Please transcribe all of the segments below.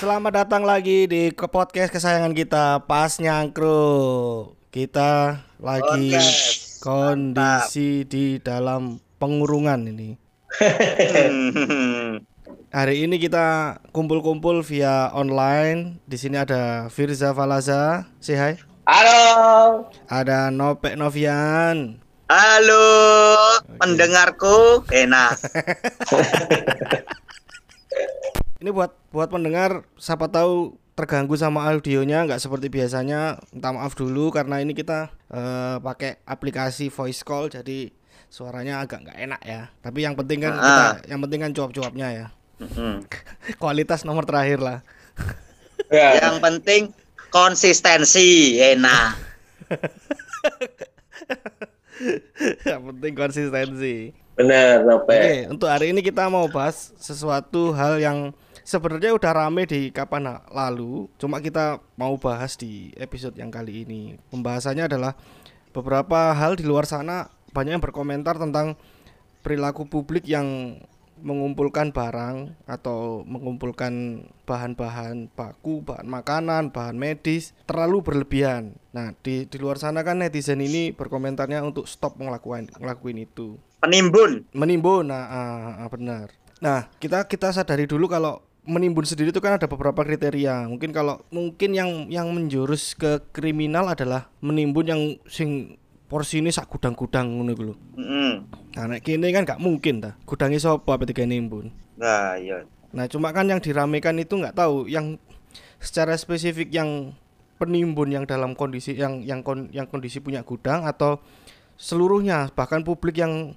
Selamat datang lagi di ke podcast kesayangan kita Pas Nyangkru. Kita lagi Podcast. kondisi di dalam pengurungan ini. Hari ini kita kumpul-kumpul via online. Di sini ada Firza Falaza, say hi. Halo, Ada Nopek Novian. halo, pendengarku enak. Ini buat buat pendengar siapa tahu terganggu sama audionya nggak seperti biasanya minta maaf dulu karena ini kita eh, pakai aplikasi voice call jadi suaranya agak nggak enak ya tapi yang penting kan kita, Ah. yang penting kan cuap-cuapnya ya Mm-mm. kualitas nomor terakhir lah Yang penting konsistensi enak. yang penting konsistensi Benar, oke Nope. untuk hari ini kita mau bahas sesuatu hal yang sebenarnya udah rame di kapan lalu cuma kita mau bahas di episode yang kali ini pembahasannya adalah beberapa hal di luar sana banyak yang berkomentar tentang perilaku publik yang mengumpulkan barang atau mengumpulkan bahan-bahan baku, bahan makanan, bahan medis terlalu berlebihan. Nah, di di luar sana kan netizen ini berkomentarnya untuk stop ngelakuin ngelakuin itu Penimbun. menimbun nah ah, ah, benar nah kita kita sadari dulu kalau menimbun sendiri itu kan ada beberapa kriteria mungkin kalau mungkin yang yang menjurus ke kriminal adalah menimbun yang sing porsi ini sak gudang-gudang ngono iku lho. Mm-mm. Nah, nek kene kan gak mungkin ta. Gudangnya sapa apa tiga nimbun. Nah, iya. Nah, cuma kan yang diramekan itu nggak tahu yang secara spesifik yang penimbun yang dalam kondisi yang yang kon- yang kondisi punya gudang atau seluruhnya bahkan publik yang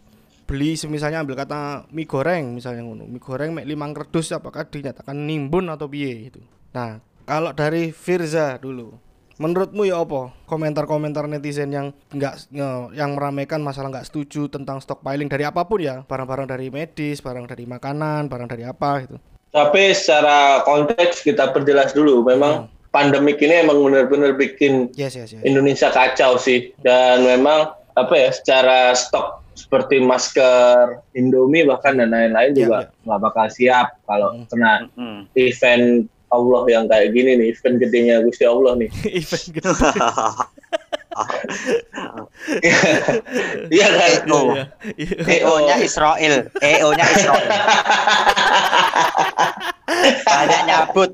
beli semisalnya ambil kata mie goreng misalnya ngono. Mie goreng mek limang kerdus apakah dinyatakan nimbun atau piye itu nah kalau dari Firza dulu menurutmu ya apa? Komentar-komentar netizen yang nggak nge- yang meramaikan masalah nggak setuju tentang stockpiling dari apa pun ya barang-barang dari medis barang dari makanan barang dari apa gitu. Tapi secara konteks kita perjelas dulu, memang pandemik ini emang benar-benar bikin yes yes yes. Indonesia kacau sih. Dan memang apa ya, secara stok seperti masker, Indomie bahkan dan lain-lain Iya, juga iya. nggak bakal siap kalau Hmm. kena Mm-mm. event Allah yang kayak gini nih, event gedenya Gusti Allah nih. event gitu Iya kan? EO. Iya, iya. EO-nya Israel. EO-nya Israel. Banyak nyabut.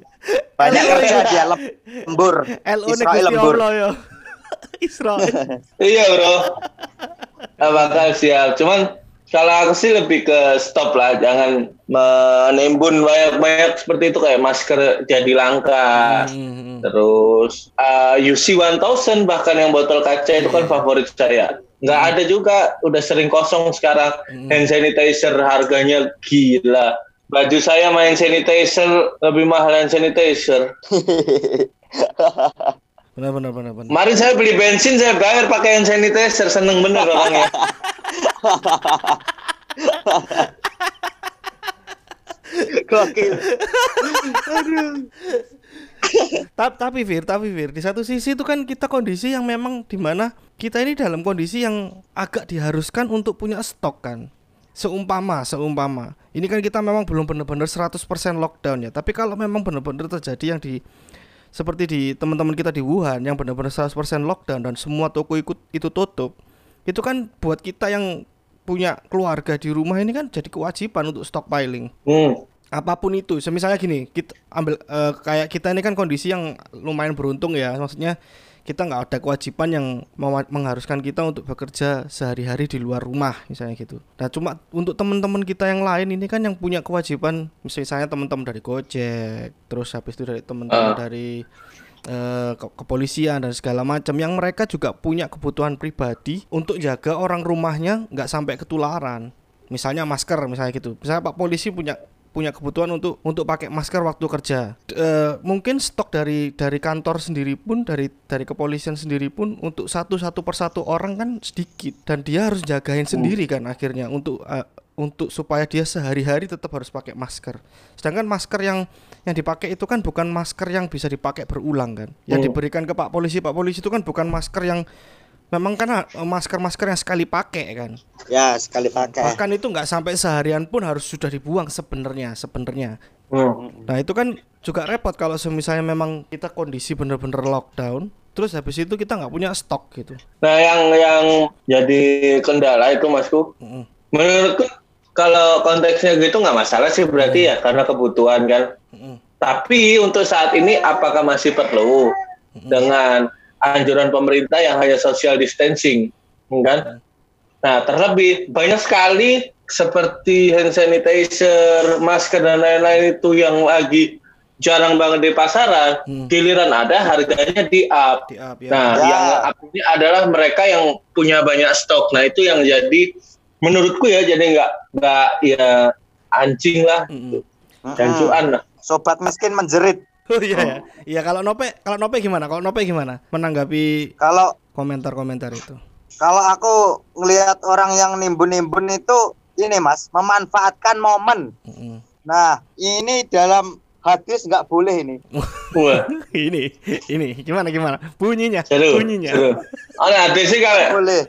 Banyak kerja dia lembur. LO Israel lembur. Allah ya Israel Iya bro, nggak bakal siap. Cuman kalau aku sih lebih ke stop lah, jangan menimbun banyak-banyak seperti itu kayak masker jadi langka. Hmm, Terus uh, UC 1000 bahkan yang botol kaca itu kan favorit saya. Nggak ada juga, udah sering kosong sekarang. Hmm. Hand sanitizer harganya gila. Baju saya main sanitizer lebih mahal hand sanitizer. benar benar benar benar Kemarin saya beli bensin, saya bayar pakai hand sanitizer, seneng bener orangnya. Gokil. tapi tapi Fir tapi Fir di satu sisi itu kan kita kondisi yang memang di mana kita ini dalam kondisi yang agak diharuskan untuk punya stok kan seumpama seumpama ini kan kita memang belum benar-benar 100% lockdown ya tapi kalau memang benar-benar terjadi yang di seperti di teman-teman kita di Wuhan yang benar-benar 100% lockdown dan semua toko ikut itu tutup itu kan buat kita yang punya keluarga di rumah ini kan jadi kewajiban untuk stockpiling Hmm. apa pun itu semisalnya gini kita ambil eh, kayak kita ini kan kondisi yang lumayan beruntung ya maksudnya kita nggak ada kewajiban yang mengharuskan kita untuk bekerja sehari-hari di luar rumah misalnya gitu. Nah cuma untuk teman-teman kita yang lain ini kan yang punya kewajiban misalnya teman-teman dari Gojek terus habis itu dari teman-teman Ah. dari eh, ke- kepolisian dan segala macam yang mereka juga punya kebutuhan pribadi untuk jaga orang rumahnya nggak sampai ketularan. Misalnya masker misalnya gitu. Misalnya pak polisi punya punya kebutuhan untuk untuk pakai masker waktu kerja. D- eh, mungkin stok dari dari kantor sendiri pun dari dari kepolisian sendiri pun untuk satu satu persatu orang kan sedikit. Dan dia harus jagain sendiri kan akhirnya untuk eh, untuk supaya dia sehari-hari tetap harus pakai masker. Sedangkan masker yang yang dipakai itu kan bukan masker yang bisa dipakai berulang kan. Yang Hmm. diberikan ke pak polisi pak polisi itu kan bukan masker yang memang kan eh, masker-masker yang sekali pakai kan. Ya, sekali pakai. Bahkan itu nggak sampai seharian pun harus sudah dibuang sebenarnya, sebenarnya. Hmm. Nah, itu kan juga repot kalau misalnya memang kita kondisi bener-bener lockdown, terus habis itu kita nggak punya stok gitu. Nah, yang yang jadi kendala itu Masku, Mm-mm. menurutku kalau konteksnya gitu nggak masalah sih berarti ya karena kebutuhan kan. Mm-mm. Tapi untuk saat ini apakah masih perlu dengan anjuran pemerintah yang hanya social distancing, kan? Nah, terlebih banyak sekali seperti hand sanitizer, masker dan lain-lain itu yang lagi jarang banget di pasaran, Hmm. giliran ada harganya di up. Di up ya. Nah, Ya. yang up ini adalah mereka yang punya banyak stok. Nah, itu yang jadi menurutku ya jadi nggak nggak ya anjing lah Mm-mm. dan Mm-mm. cuan lah. Sobat miskin menjerit. Oh iya ya. Iya kalau Nope, kalau Nope gimana? Kalau Nope gimana? Menanggapi Kalau komentar-komentar itu. kalau aku ngelihat orang yang nimbun-nimbun itu ini Mas, memanfaatkan momen. Mm-mm. Nah, ini dalam hadis nggak boleh ini. Wah, ini, ini gimana gimana? Bunyinya, seru. bunyinya. seru. Ada sih kalau Boleh.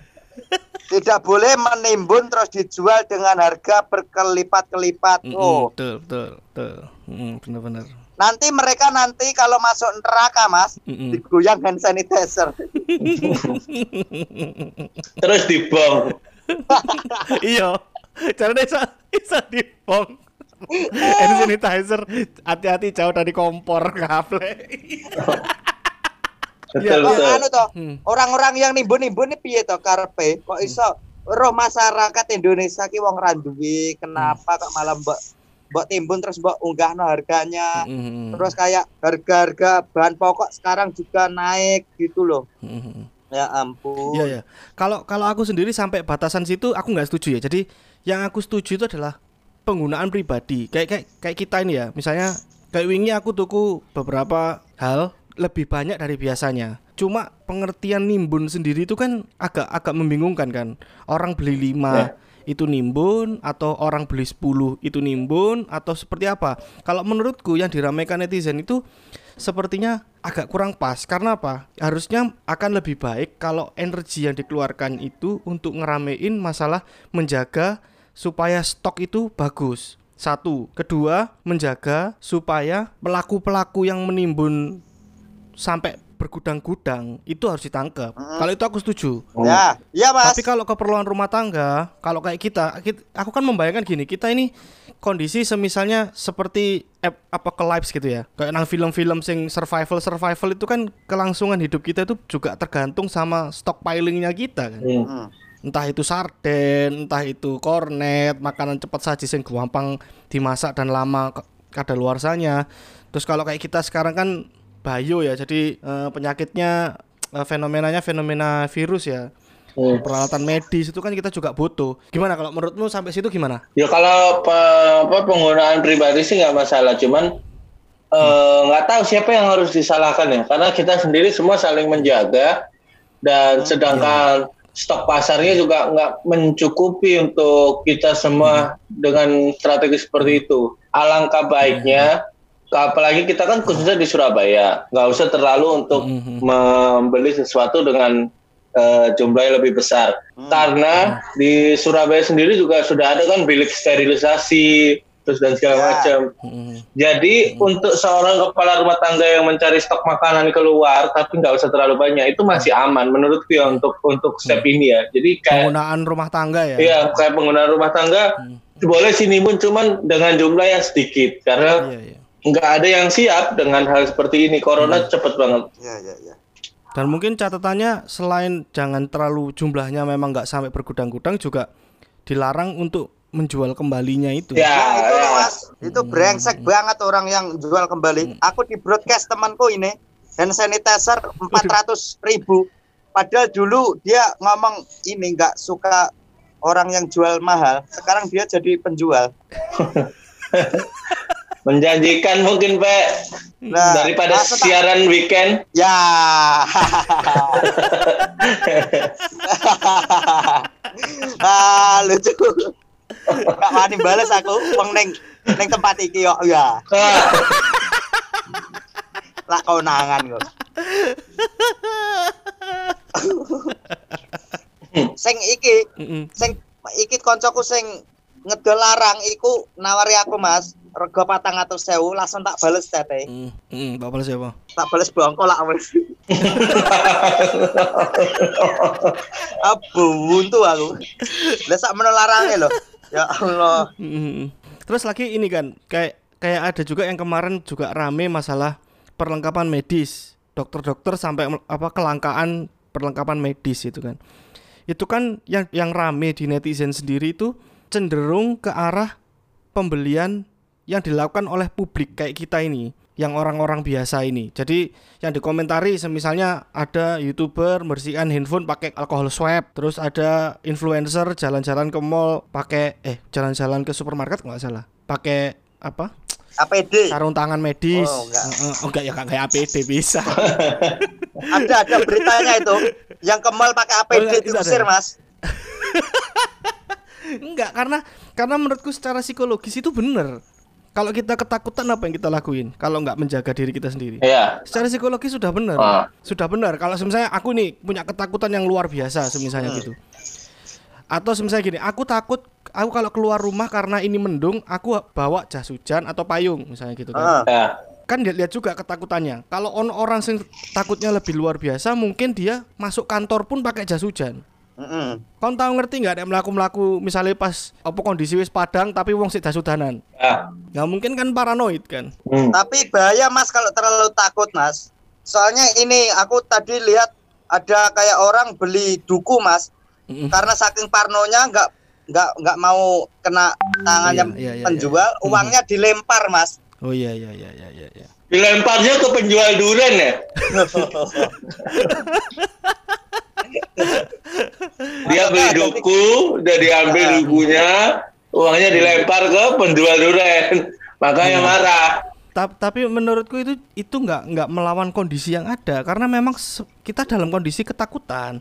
Tidak boleh menimbun terus dijual dengan harga berkelipat-kelipat. Oh, betul, betul, betul. Mm, benar-benar. Nanti mereka nanti kalau masuk neraka, Mas, Mm-mm. digoyang hand sanitizer. terus dibong. iya. Caranya bisa bisa dipong. Hand sanitizer hati-hati jauh dari kompor kaple. Betul, Iya. Anu toh, Hmm. orang-orang yang nimbun-nimbun ini piye toh karepe? Kok iso roh masyarakat Indonesia ki wong ra duwe, kenapa kok malah mbok mbok timbun terus mbok unggahno harganya. Mm-mm. Terus kayak harga-harga bahan pokok sekarang juga naik gitu loh. Mm-mm. Ya ampun. Iya ya. Kalau kalau aku sendiri sampai batasan situ aku nggak setuju ya. Jadi yang aku setuju itu adalah penggunaan pribadi. Kayak kayak kayak kita ini ya. Misalnya kayak wingi aku tuku beberapa hal lebih banyak dari biasanya. Cuma pengertian nimbun sendiri itu kan agak agak membingungkan kan. Orang beli 5 itu nimbun atau orang beli 10 itu nimbun atau seperti apa? Kalau menurutku yang diramaikan netizen itu sepertinya agak kurang pas karena apa? Harusnya akan lebih baik kalau energi yang dikeluarkan itu untuk ngeramein masalah menjaga supaya stok itu bagus. Satu, kedua menjaga supaya pelaku-pelaku yang menimbun sampai bergudang-gudang itu harus ditangkap. Kalau itu aku setuju. Ya, iya Mas. Tapi kalau keperluan rumah tangga, kalau kayak kita, kit- aku kan membayangkan gini, kita ini kondisi semisalnya seperti ep- apa ke lives gitu ya. Kayak nang film-film sing survival survival itu kan kelangsungan hidup kita itu juga tergantung sama stockpilingnya kita kan. Hmm. Hmm. Entah itu sarden, entah itu kornet, makanan cepat saji sing gampang dimasak dan lama kadaluarsanya. Terus kalau kayak kita sekarang kan bio ya, jadi eh, penyakitnya eh, fenomenanya fenomena virus ya. Hmm. peralatan medis itu kan kita juga butuh. Gimana kalau menurutmu sampai situ gimana? Ya kalau pe- apa penggunaan pribadi sih nggak masalah, cuman eh, nggak tahu siapa yang harus disalahkan ya, karena kita sendiri semua saling menjaga. Dan sedangkan stok pasarnya juga nggak mencukupi untuk kita semua dengan strategi seperti itu. Alangkah baiknya, apalagi kita kan khususnya di Surabaya, nggak usah terlalu untuk Mhm. membeli sesuatu dengan eh, jumlah yang lebih besar. Karena di Surabaya sendiri juga sudah ada kan bilik sterilisasi terus dan segala Ya. macam. Mm-mm. Jadi untuk seorang kepala rumah tangga yang mencari stok makanan keluar tapi nggak usah terlalu banyak itu masih aman menurutku ya untuk untuk step ini ya. Jadi kayak Penggunaan rumah tangga ya. Iya, kayak penggunaan rumah tangga Hmm. boleh sini pun cuman dengan jumlah yang sedikit karena Iya, iya. Nggak ada yang siap dengan hal seperti ini. Corona cepet banget. Ya, ya, ya. Dan mungkin catatannya selain jangan terlalu jumlahnya memang nggak sampai bergudang-gudang juga dilarang untuk menjual kembalinya itu. Ya, Nah, itu ya. loh, Mas. Itu brengsek banget orang yang jual kembali. Aku di broadcast temanku ini hand sanitizer 400 ribu. Padahal dulu dia ngomong ini nggak suka orang yang jual mahal. Sekarang dia jadi penjual. Menjanjikan mungkin, Pak. Nah, Daripada tak- siaran weekend. Ya. ah, lucu. Gak wani bales aku wong ning ning tempat iki kok ya. Ah, Lak konangan kok. sing iki sing iki koncoku sing ngedol larang iku nawari aku Mas rego patang atus sewu langsung tak bales tete Mm, mm, Bapak siapa? tak bales bongko lah wes abu buntu aku lah sak menolarange lho ya Allah Mm. Terus lagi ini kan kayak kayak ada juga yang kemarin juga rame masalah perlengkapan medis. Dokter-dokter sampai apa kelangkaan perlengkapan medis itu kan. Itu kan yang yang rame di netizen sendiri itu cenderung ke arah pembelian yang dilakukan oleh publik kayak kita ini, yang orang-orang biasa ini. Jadi yang dikomentari semisalnya ada YouTuber bersihkan handphone pakai alkohol swab, terus ada influencer jalan-jalan ke mall pakai eh jalan-jalan ke supermarket nggak salah, pakai apa? APD sarung tangan medis. Oh, enggak. Oh, enggak ya enggak kayak APD bisa. ada ada beritanya itu yang ke mall pakai Oh, APD itu ada diusir? Mas enggak karena karena menurutku secara psikologis itu bener. Kalau kita ketakutan apa yang kita lakuin? Kalau nggak menjaga diri kita sendiri. Iya. Secara psikologis sudah benar. Ah. Sudah benar. Kalau misalnya aku nih punya ketakutan yang luar biasa semisalnya gitu. Atau misalnya gini, aku takut aku kalau keluar rumah karena ini mendung, aku bawa jas hujan atau payung misalnya gitu kan. Ah, Ya. Kan lihat juga ketakutannya. Kalau on orang sing takutnya lebih luar biasa, mungkin dia masuk kantor pun pakai jas hujan. Mm-mm. Kau tahu ngerti nggak ada melaku-melaku misalnya pas apa kondisi wis padang tapi wong sik jas hujanan. Ya. Nggak mungkin kan paranoid kan. Hmm. tapi bahaya Mas kalau terlalu takut Mas soalnya ini aku tadi lihat ada kayak orang beli duku Mas Mm-mm. karena saking parnonya nggak nggak nggak mau kena tangannya Iya, iya, iya, penjual iya. uangnya dilempar Mas Oh iya iya iya iya iya. iya. Dilemparnya ke penjual durian ya. Dia beli duku, udah diambil dukunya, uangnya dilempar ke penjual durian. Makanya Iya. marah. Ta- tapi menurutku itu itu nggak nggak melawan kondisi yang ada karena memang kita dalam kondisi ketakutan.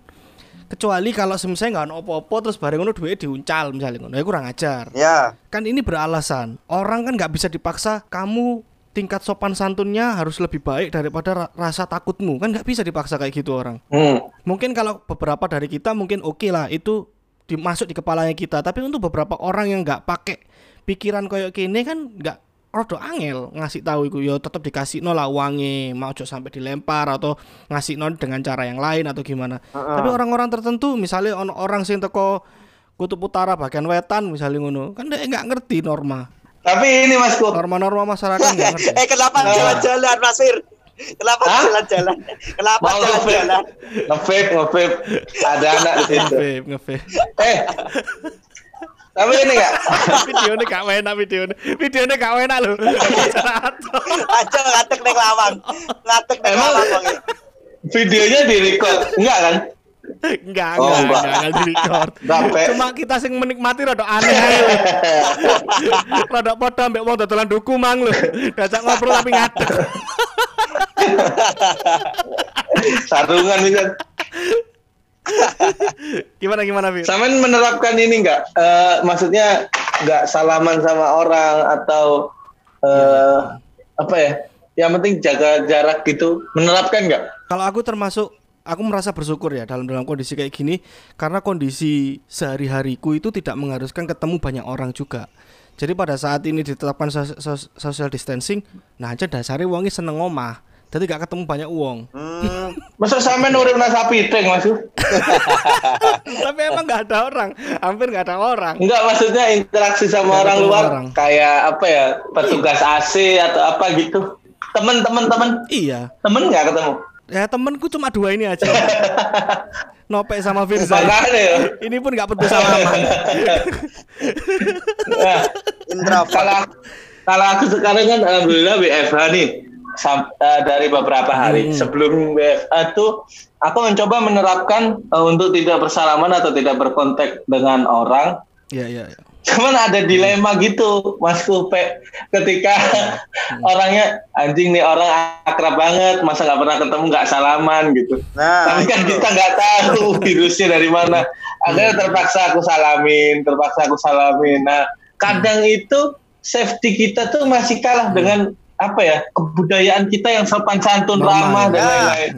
Kecuali kalau misalnya nggak opo-opo terus bareng ngono duit diuncal misalnya ngono, ya kurang ajar. ya Kan ini beralasan. Orang kan nggak bisa dipaksa kamu tingkat sopan santunnya harus lebih baik daripada ra- rasa takutmu. Kan nggak bisa dipaksa kayak gitu orang. Hmm. Mungkin kalau beberapa dari kita mungkin oke lah itu dimasuk di kepalanya kita. Tapi untuk beberapa orang yang nggak pakai pikiran koyo kini kan nggak rodo angel ngasih tahu iku yo tetap dikasih no lah uangnya mau ojo sampai dilempar atau ngasih no dengan cara yang lain atau gimana. Tapi orang-orang tertentu misalnya ono orang sing teko kutub utara bagian wetan misalnya ngono kan dia nggak ngerti norma Tapi ini Mas Ku, norma-norma masyarakat nggak ngerti. eh kenapa jalan-jalan Mas Fir kenapa jalan-jalan kenapa jalan-jalan ngevape, ngevape. Ada anak di situ. Ngevape, ngevape. Eh, tapi ini enggak? videonya gak enak videonya videonya gak enak loh aja ngatek ning lawang ngatek ning lawang. Videonya direcord, enggak kan? Enggak Oh, enggak enggak. enggak enggak di record cuma kita sing menikmati rada aneh ae rada padha mbek wong dodolan duku mang lho diajak ngobrol tapi ngadeg Sarungan bisa. gimana gimana Fir? Samen menerapkan ini enggak? Eh, maksudnya enggak salaman sama orang atau eh apa ya? Yang penting jaga jarak gitu. Menerapkan enggak? kalau aku termasuk aku merasa bersyukur ya dalam dalam kondisi kayak gini karena kondisi sehari-hariku itu tidak mengharuskan ketemu banyak orang juga. Jadi pada saat ini ditetapkan sos- sos- social distancing, nah aja dasarnya wongi seneng ngomah. Jadi gak ketemu banyak uang. Hmm, Masa sampean urip nang sapi teng, Mas? Tapi emang nggak ada orang, hampir nggak ada orang. Enggak, maksudnya interaksi sama Nggak orang luar orang. kayak apa ya? Petugas AC atau apa gitu. Temen-temen temen Iya, temen nggak ketemu? Ya temenku cuma dua ini aja. Nopek sama Firza. Ya. Ini pun nggak peduli sama Aman. Nah, introvert kalau kalau aku sekarang kan alhamdulillah WFH nih sam- eh, dari beberapa hari Hmm. sebelum WFH tuh aku mencoba menerapkan eh, untuk tidak bersalaman atau tidak berkontak dengan orang Iya iya. iya. Cuman ada dilema gitu Mas Kupe ketika orangnya anjing nih orang akrab banget masa nggak pernah ketemu nggak salaman gitu nah tapi kan itu. kita nggak tahu virusnya dari mana. Akhirnya terpaksa aku salamin, terpaksa aku salamin. Nah, kadang itu safety kita tuh masih kalah dengan apa ya kebudayaan kita yang sopan santun ramah dan ya. lain-lain.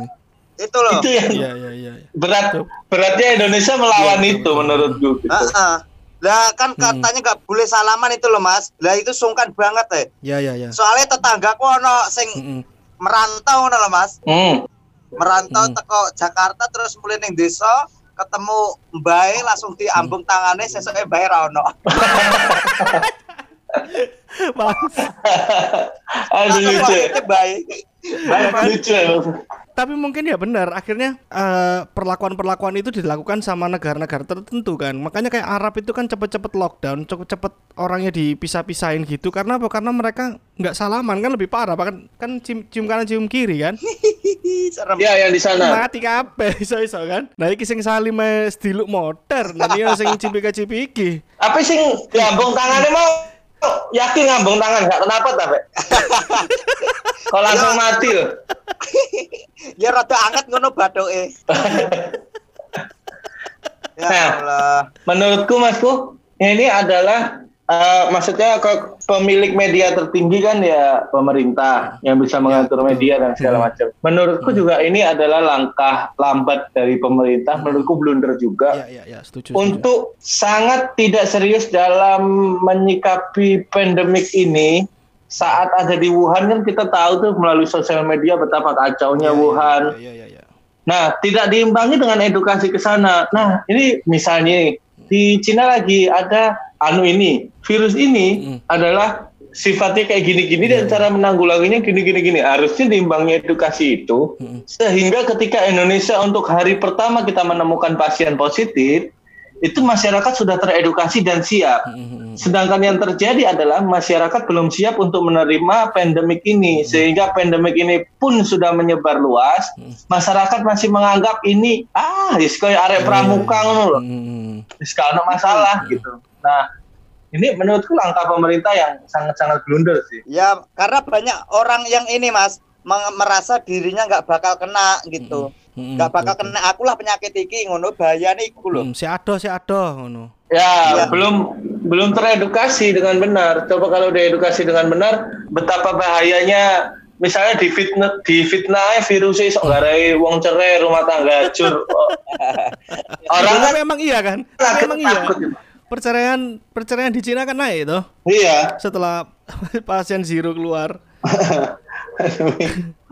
itu loh. Itu yang Iya iya iya. iya. berat beratnya Indonesia melawan Iya, itu menurutku. Gitu. Ah, ah. Lah kan katanya nggak boleh salaman itu loh mas. Lah itu sungkan banget ya. Iya iya iya. Soalnya tetanggaku ono sing Mm-mm. merantau ngono loh mas. Hmm. Merantau Hmm. teko Jakarta terus mulai ning desa ketemu Mbae langsung diambung tangannya sesuai Mbae ra ono. Bang, Aduh lucu. Mbae. Lucu. ya. tapi mungkin ya benar akhirnya eh, perlakuan-perlakuan itu dilakukan sama negara-negara tertentu kan. Makanya kayak Arab itu kan cepet-cepet lockdown, cepet-cepet orangnya dipisah-pisahin gitu karena apa? Karena mereka nggak salaman kan lebih parah bahkan kan cium, cium kanan cium kiri kan. serem. Ya yang di sana. Mati kabeh iso-iso kan. Nah iki sing salim diluk motor, nah ini sing cipika-cipiki. Apa sih ngambung tangannya mau yakin ngambung tangan nggak kenapa tapi kalau langsung mati loh Ya rada anget ngono bathuke. ya Nah. Allah. menurutku masku ini adalah eh, maksudnya ke pemilik media tertinggi kan ya pemerintah yang bisa mengatur media dan segala macam. Menurutku juga ini adalah langkah lambat dari pemerintah. Menurutku blunder juga. Iya iya iya, setuju. setuju. untuk sangat tidak serius dalam menyikapi pandemik ini saat ada di Wuhan kan kita tahu tuh melalui sosial media betapa kacaunya Iya, iya, Wuhan. Iya iya iya. Nah, tidak diimbangi dengan edukasi ke sana. Nah, ini misalnya di Cina lagi ada anu ini, virus ini Mm. adalah sifatnya kayak gini-gini dan Iya, cara menanggulanginya gini-gini gini. Harusnya diimbangi edukasi itu Mm. sehingga ketika Indonesia untuk hari pertama kita menemukan pasien positif, itu masyarakat sudah teredukasi dan siap. Mm-mm. Sedangkan yang terjadi adalah masyarakat belum siap untuk menerima pandemik ini, sehingga pandemik ini pun sudah menyebar luas. Masyarakat masih menganggap ini ah, wis koyo arek pramuka ngono loh, masalah gitu. Nah, ini menurutku langkah pemerintah yang sangat-sangat blunder sih. Ya karena banyak orang yang ini mas merasa dirinya nggak bakal kena gitu. Nggak bakal kena akulah penyakit iki ngono bahayane iku lho. Mm, si ado si ado ngono. Ya, Iya. belum belum teredukasi dengan benar. Coba kalau diedukasi dengan benar, betapa bahayanya misalnya di fitnah di fitnah virusnya sok ngarai wong cerai rumah tangga hancur. Oh. Orang kan tapi emang iya kan? Tapi takut, emang iya. takut gitu. Perceraian perceraian di Cina kan naik tuh Iya. setelah pasien zero keluar.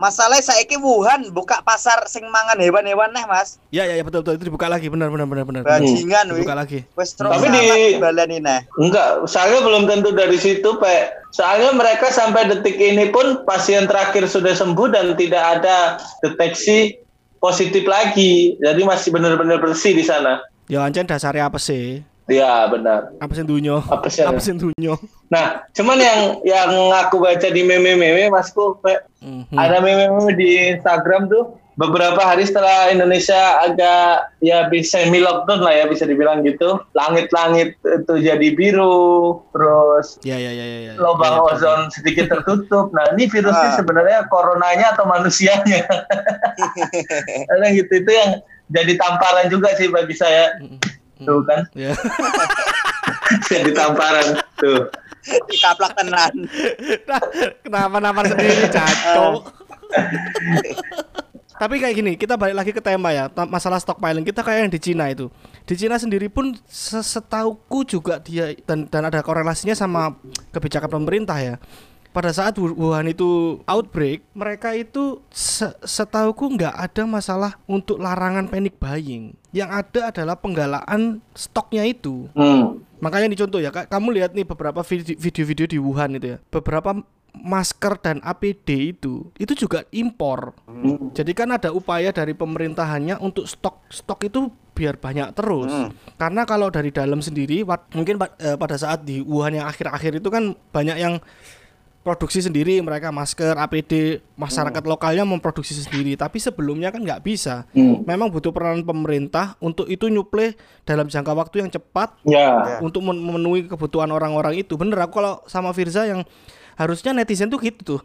Masalahnya saiki Wuhan buka pasar sing mangan hewan-hewan neh mas. Ya ya ya betul betul itu dibuka lagi benar benar benar benar. Bajingan wih. Dibuka lagi. Wes Tapi di- neh. Enggak, soalnya belum tentu dari situ, Pak. Soalnya mereka sampai detik ini pun pasien terakhir sudah sembuh dan tidak ada deteksi positif lagi. Jadi masih benar-benar bersih di sana. Ya ancen dasarnya apa sih? Ya, benar. Apa sih dunyo? Apa sih? Apa sih dunyo? Nah, cuman yang yang aku baca di meme-meme, Masku, Pak, Mhm. ada meme-meme di Instagram tuh beberapa hari setelah Indonesia agak ya bisa semi lockdown lah ya bisa dibilang gitu. Langit-langit itu jadi biru, terus Ya ya ya ya ya. lubang Ya, ya. ozon sedikit tertutup. Nah, ini virusnya Ah. sebenarnya coronanya atau manusianya? Ada gitu itu yang jadi tamparan juga sih bagi saya. Mm, Tuh kan, Ya. jadi tamparan. Tuh. Dikaplak tenan. Nah, kenapa nama sendiri caco? Tapi kayak gini, kita balik lagi ke tema ya, masalah stockpiling. Kita kayak yang di Cina itu. Di Cina sendiri pun se- setauku juga dia dan dan ada korelasinya sama kebijakan pemerintah ya. Pada saat Wu- Wuhan itu outbreak, mereka itu se- setauku nggak ada masalah untuk larangan panic buying. Yang ada adalah penggalaan stoknya itu. Hmm. Makanya dicontoh ya, Kak, kamu lihat nih beberapa vide- video-video di Wuhan itu ya. Beberapa masker dan APD itu itu juga impor. Hmm. Jadi kan ada upaya dari pemerintahannya untuk stok stok itu biar banyak terus. Hmm. Karena kalau dari dalam sendiri mungkin eh, pada saat di Wuhan yang akhir-akhir itu kan banyak yang produksi sendiri mereka masker APD masyarakat lokalnya memproduksi sendiri tapi sebelumnya kan nggak bisa Hmm. memang butuh peranan pemerintah untuk itu nyuplai dalam jangka waktu yang cepat Ya. untuk men- memenuhi kebutuhan orang-orang itu. Bener aku kalau sama Firza yang harusnya netizen tuh gitu tuh.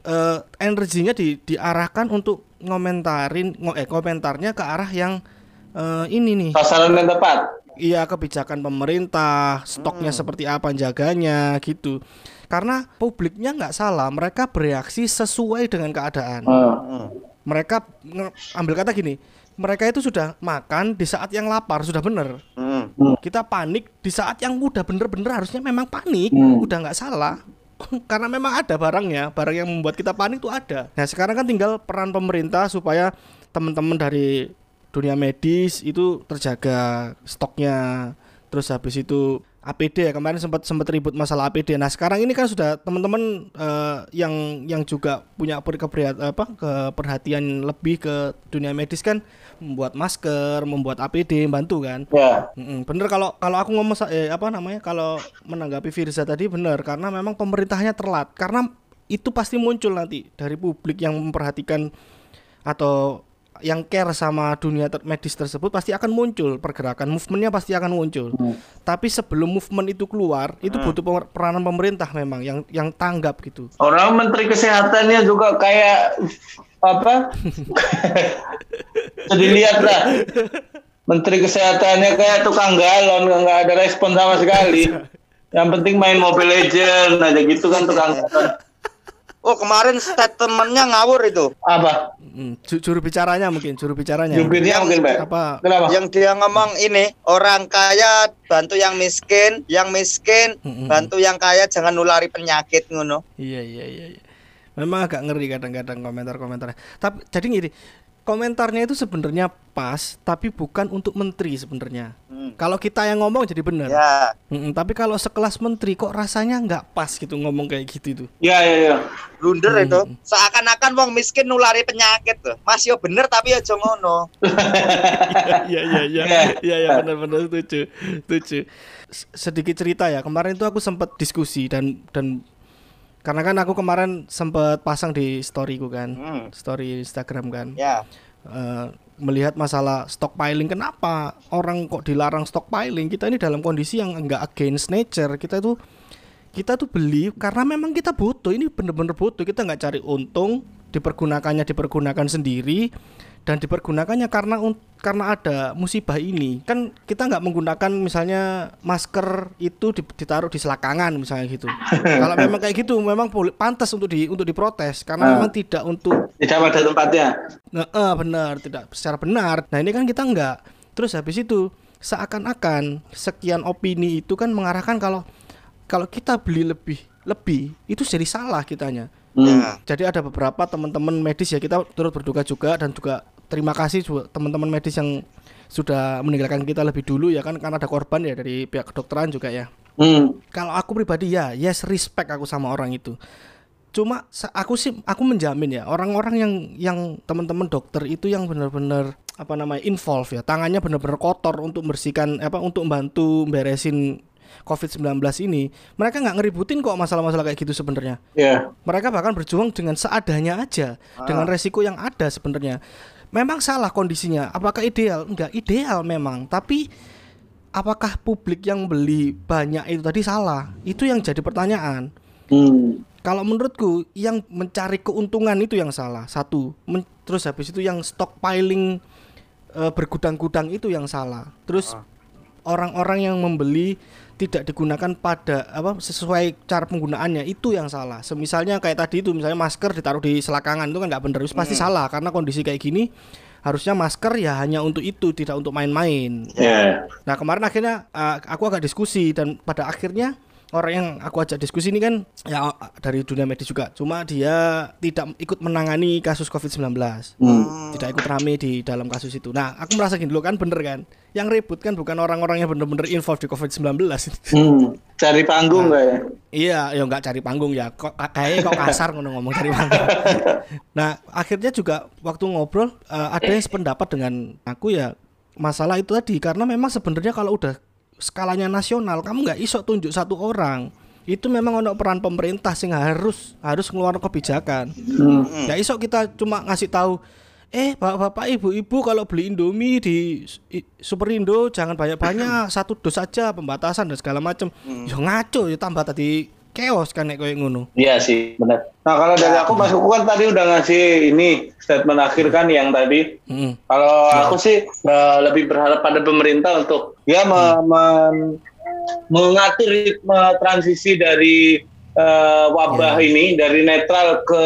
Eh, energinya di, diarahkan untuk ngomentarin ngo- eh komentarnya ke arah yang eh, ini nih. Sasaran yang tepat. Iya, kebijakan pemerintah, stoknya seperti apa jaganya gitu. Karena publiknya nggak salah, mereka bereaksi sesuai dengan keadaan. Hmm. mereka ambil kata gini mereka itu sudah makan di saat yang lapar sudah bener Hmm. kita panik di saat yang udah bener-bener harusnya memang panik Hmm. udah nggak salah karena memang ada barangnya barang yang membuat kita panik itu ada nah sekarang kan tinggal peran pemerintah supaya teman-teman dari dunia medis itu terjaga stoknya terus habis itu APD ya kemarin sempat sempat ribut masalah APD. Nah sekarang ini kan sudah teman-teman eh, yang yang juga punya per- keprihat- apa keperhatian lebih ke dunia medis kan membuat masker, membuat APD, bantu kan. Ya. Mm-mm, bener kalau kalau aku ngomong eh, apa namanya kalau menanggapi Firza tadi bener karena memang pemerintahnya telat karena itu pasti muncul nanti dari publik yang memperhatikan atau yang care sama dunia ter- medis tersebut pasti akan muncul pergerakan movementnya pasti akan muncul tapi sebelum movement itu keluar itu butuh pemer- peranan pemerintah memang yang yang tanggap gitu Orang menteri kesehatannya juga kayak apa? Jadi lihat lah. Menteri kesehatannya kayak tukang galon, nggak ada respon sama sekali. Yang penting main Mobile Legend aja gitu kan tukang galon. Oh kemarin statementnya ngawur itu. Apa? Mm, ju- juru bicaranya mungkin juru bicaranya Jubirnya mungkin, Pak. apa Kenapa? Yang dia ngomong ini orang kaya bantu yang miskin, yang miskin Mm-mm. bantu yang kaya jangan nulari penyakit ngono. Iya iya iya. iya. Memang agak ngeri kadang-kadang komentar-komentarnya. Tapi jadi gini, komentarnya itu sebenarnya pas, tapi bukan untuk menteri sebenarnya. Hmm. Kalau kita yang ngomong jadi benar. Ya, Mm-mm, tapi kalau sekelas menteri kok rasanya nggak pas gitu ngomong kayak gitu itu. Ya ya ya. blunder itu. Seakan-akan wong miskin nulari penyakit tuh. Mas yo bener tapi aja ngono. Iya iya iya. Iya iya benar-benar setuju. Setuju. Sedikit cerita ya. Kemarin itu aku sempat diskusi dan dan karena kan aku kemarin sempat pasang di storyku kan. Hmm. Story Instagram kan. Ya. eh, melihat masalah stockpiling kenapa orang kok dilarang stockpiling kita ini dalam kondisi yang enggak against nature kita itu kita tuh beli karena memang kita butuh ini bener-bener butuh kita nggak cari untung dipergunakannya dipergunakan sendiri dan dipergunakannya karena karena ada musibah ini kan kita nggak menggunakan misalnya masker itu di- ditaruh di selakangan misalnya gitu kalau memang kayak gitu memang boleh pantas untuk di untuk diprotes karena memang tidak untuk Tidak pada tempatnya. Nah, eh, benar, tidak secara benar. Nah, ini kan kita enggak. Terus habis itu seakan-akan sekian opini itu kan mengarahkan kalau kalau kita beli lebih lebih itu jadi salah kitanya. Hmm. Ya. Jadi ada beberapa teman-teman medis ya kita turut berduka juga dan juga terima kasih teman-teman medis yang sudah meninggalkan kita lebih dulu ya kan karena ada korban ya dari pihak kedokteran juga ya. Hmm. Kalau aku pribadi ya, yes respect aku sama orang itu. Cuma aku sih aku menjamin ya orang-orang yang yang teman-teman dokter itu yang benar-benar apa namanya involve ya, tangannya benar-benar kotor untuk membersihkan apa untuk membantu beresin COVID-19 ini. Mereka nggak ngeributin kok masalah-masalah kayak gitu sebenarnya. Ya. Mereka bahkan berjuang dengan seadanya aja, dengan resiko yang ada sebenarnya. Memang salah kondisinya. Apakah ideal? Enggak ideal memang, tapi apakah publik yang beli banyak itu tadi salah? Itu yang jadi pertanyaan. Hmm. Kalau menurutku yang mencari keuntungan itu yang salah. Satu, Men- terus habis itu yang stockpiling eh, bergudang-gudang itu yang salah. Terus orang-orang yang membeli tidak digunakan pada apa sesuai cara penggunaannya itu yang salah. Semisalnya kayak tadi itu misalnya masker ditaruh di selakangan itu kan nggak benar, Itu pasti salah karena kondisi kayak gini harusnya masker ya hanya untuk itu tidak untuk main-main. Ya. Nah kemarin akhirnya uh, aku agak diskusi dan pada akhirnya orang yang aku ajak diskusi ini kan ya uh, dari dunia medis juga. Cuma dia tidak ikut menangani kasus COVID-19. Hmm. Tidak ikut rame di dalam kasus itu. Nah aku merasa gini loh kan bener kan. Yang ribut kan bukan orang-orang yang bener-bener involved di COVID-19. Hmm. Cari panggung nggak ya? Iya, ya nggak cari panggung ya. Kok kayaknya kok kasar ngono ngomong cari panggung. nah, akhirnya juga waktu ngobrol eh, ada yang sependapat dengan aku ya masalah itu tadi karena memang sebenarnya kalau udah skalanya nasional kamu nggak iso tunjuk satu orang itu memang ono peran pemerintah sing harus harus ngeluarin kebijakan. Hmm. Ya iso kita cuma ngasih tahu eh bapak-bapak ibu-ibu kalau beli Indomie di Superindo jangan banyak-banyak satu dos saja pembatasan dan segala macam. Ya ngaco ya tambah tadi chaos kan nek koyo ngono. Iya sih, benar. Nah kalau dari aku Mas Kuku kan tadi udah ngasih ini statement akhir kan yang tadi. Mm. Kalau aku sih eh, lebih berharap pada pemerintah untuk ya me- men- mengatur ritme transisi dari eh, wabah ini dari netral ke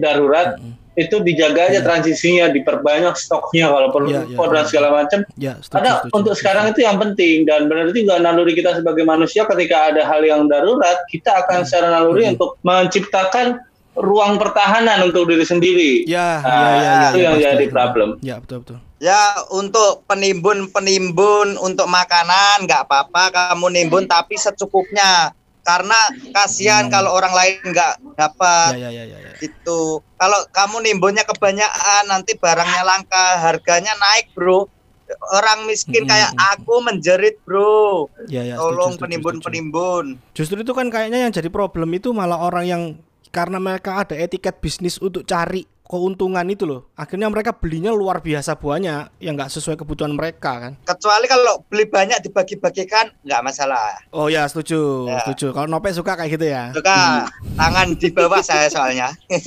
darurat itu dijaga aja transisinya, diperbanyak stoknya kalau perlu Iya, iya, impor dan iya. segala macam. Ya, setuju, Karena setuju, untuk sekarang itu yang penting dan benar juga naluri kita sebagai manusia ketika ada hal yang darurat, kita akan secara naluri Hmm. untuk menciptakan ruang pertahanan untuk diri sendiri. Ya, Nah, ya, ya, ya, itu ya, yang pasti. jadi problem. Ya, betul betul. Ya untuk penimbun-penimbun untuk makanan nggak apa-apa kamu nimbun tapi secukupnya karena kasihan Hmm. kalau orang lain nggak dapat Ya, ya, ya, ya, ya. itu. Kalau kamu nimbunnya kebanyakan nanti barangnya langka, harganya naik, Bro. Orang miskin Mm, kayak mm, mm. aku menjerit, Bro. Ya, ya, Tolong penimbun-penimbun. Justru itu kan kayaknya yang jadi problem itu malah orang yang karena mereka ada etiket bisnis untuk cari keuntungan itu loh. Akhirnya mereka belinya luar biasa banyak yang nggak sesuai kebutuhan mereka kan. Kecuali kalau beli banyak dibagi-bagikan nggak masalah. Oh ya, setuju, Ya. setuju. Kalau Nope suka kayak gitu ya. Suka tangan di bawah saya soalnya.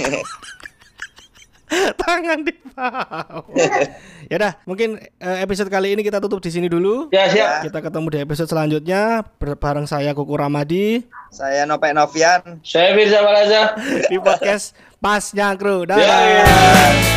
Tangan di bawah. ya udah, mungkin eh, episode kali ini kita tutup di sini dulu. Ya siap. Kita ketemu di episode selanjutnya bareng saya Kuku Ramadi saya Nopek Novian. Saya Firza Balaza. di podcast Pas Nyangkru. Ya, Dadah. ya.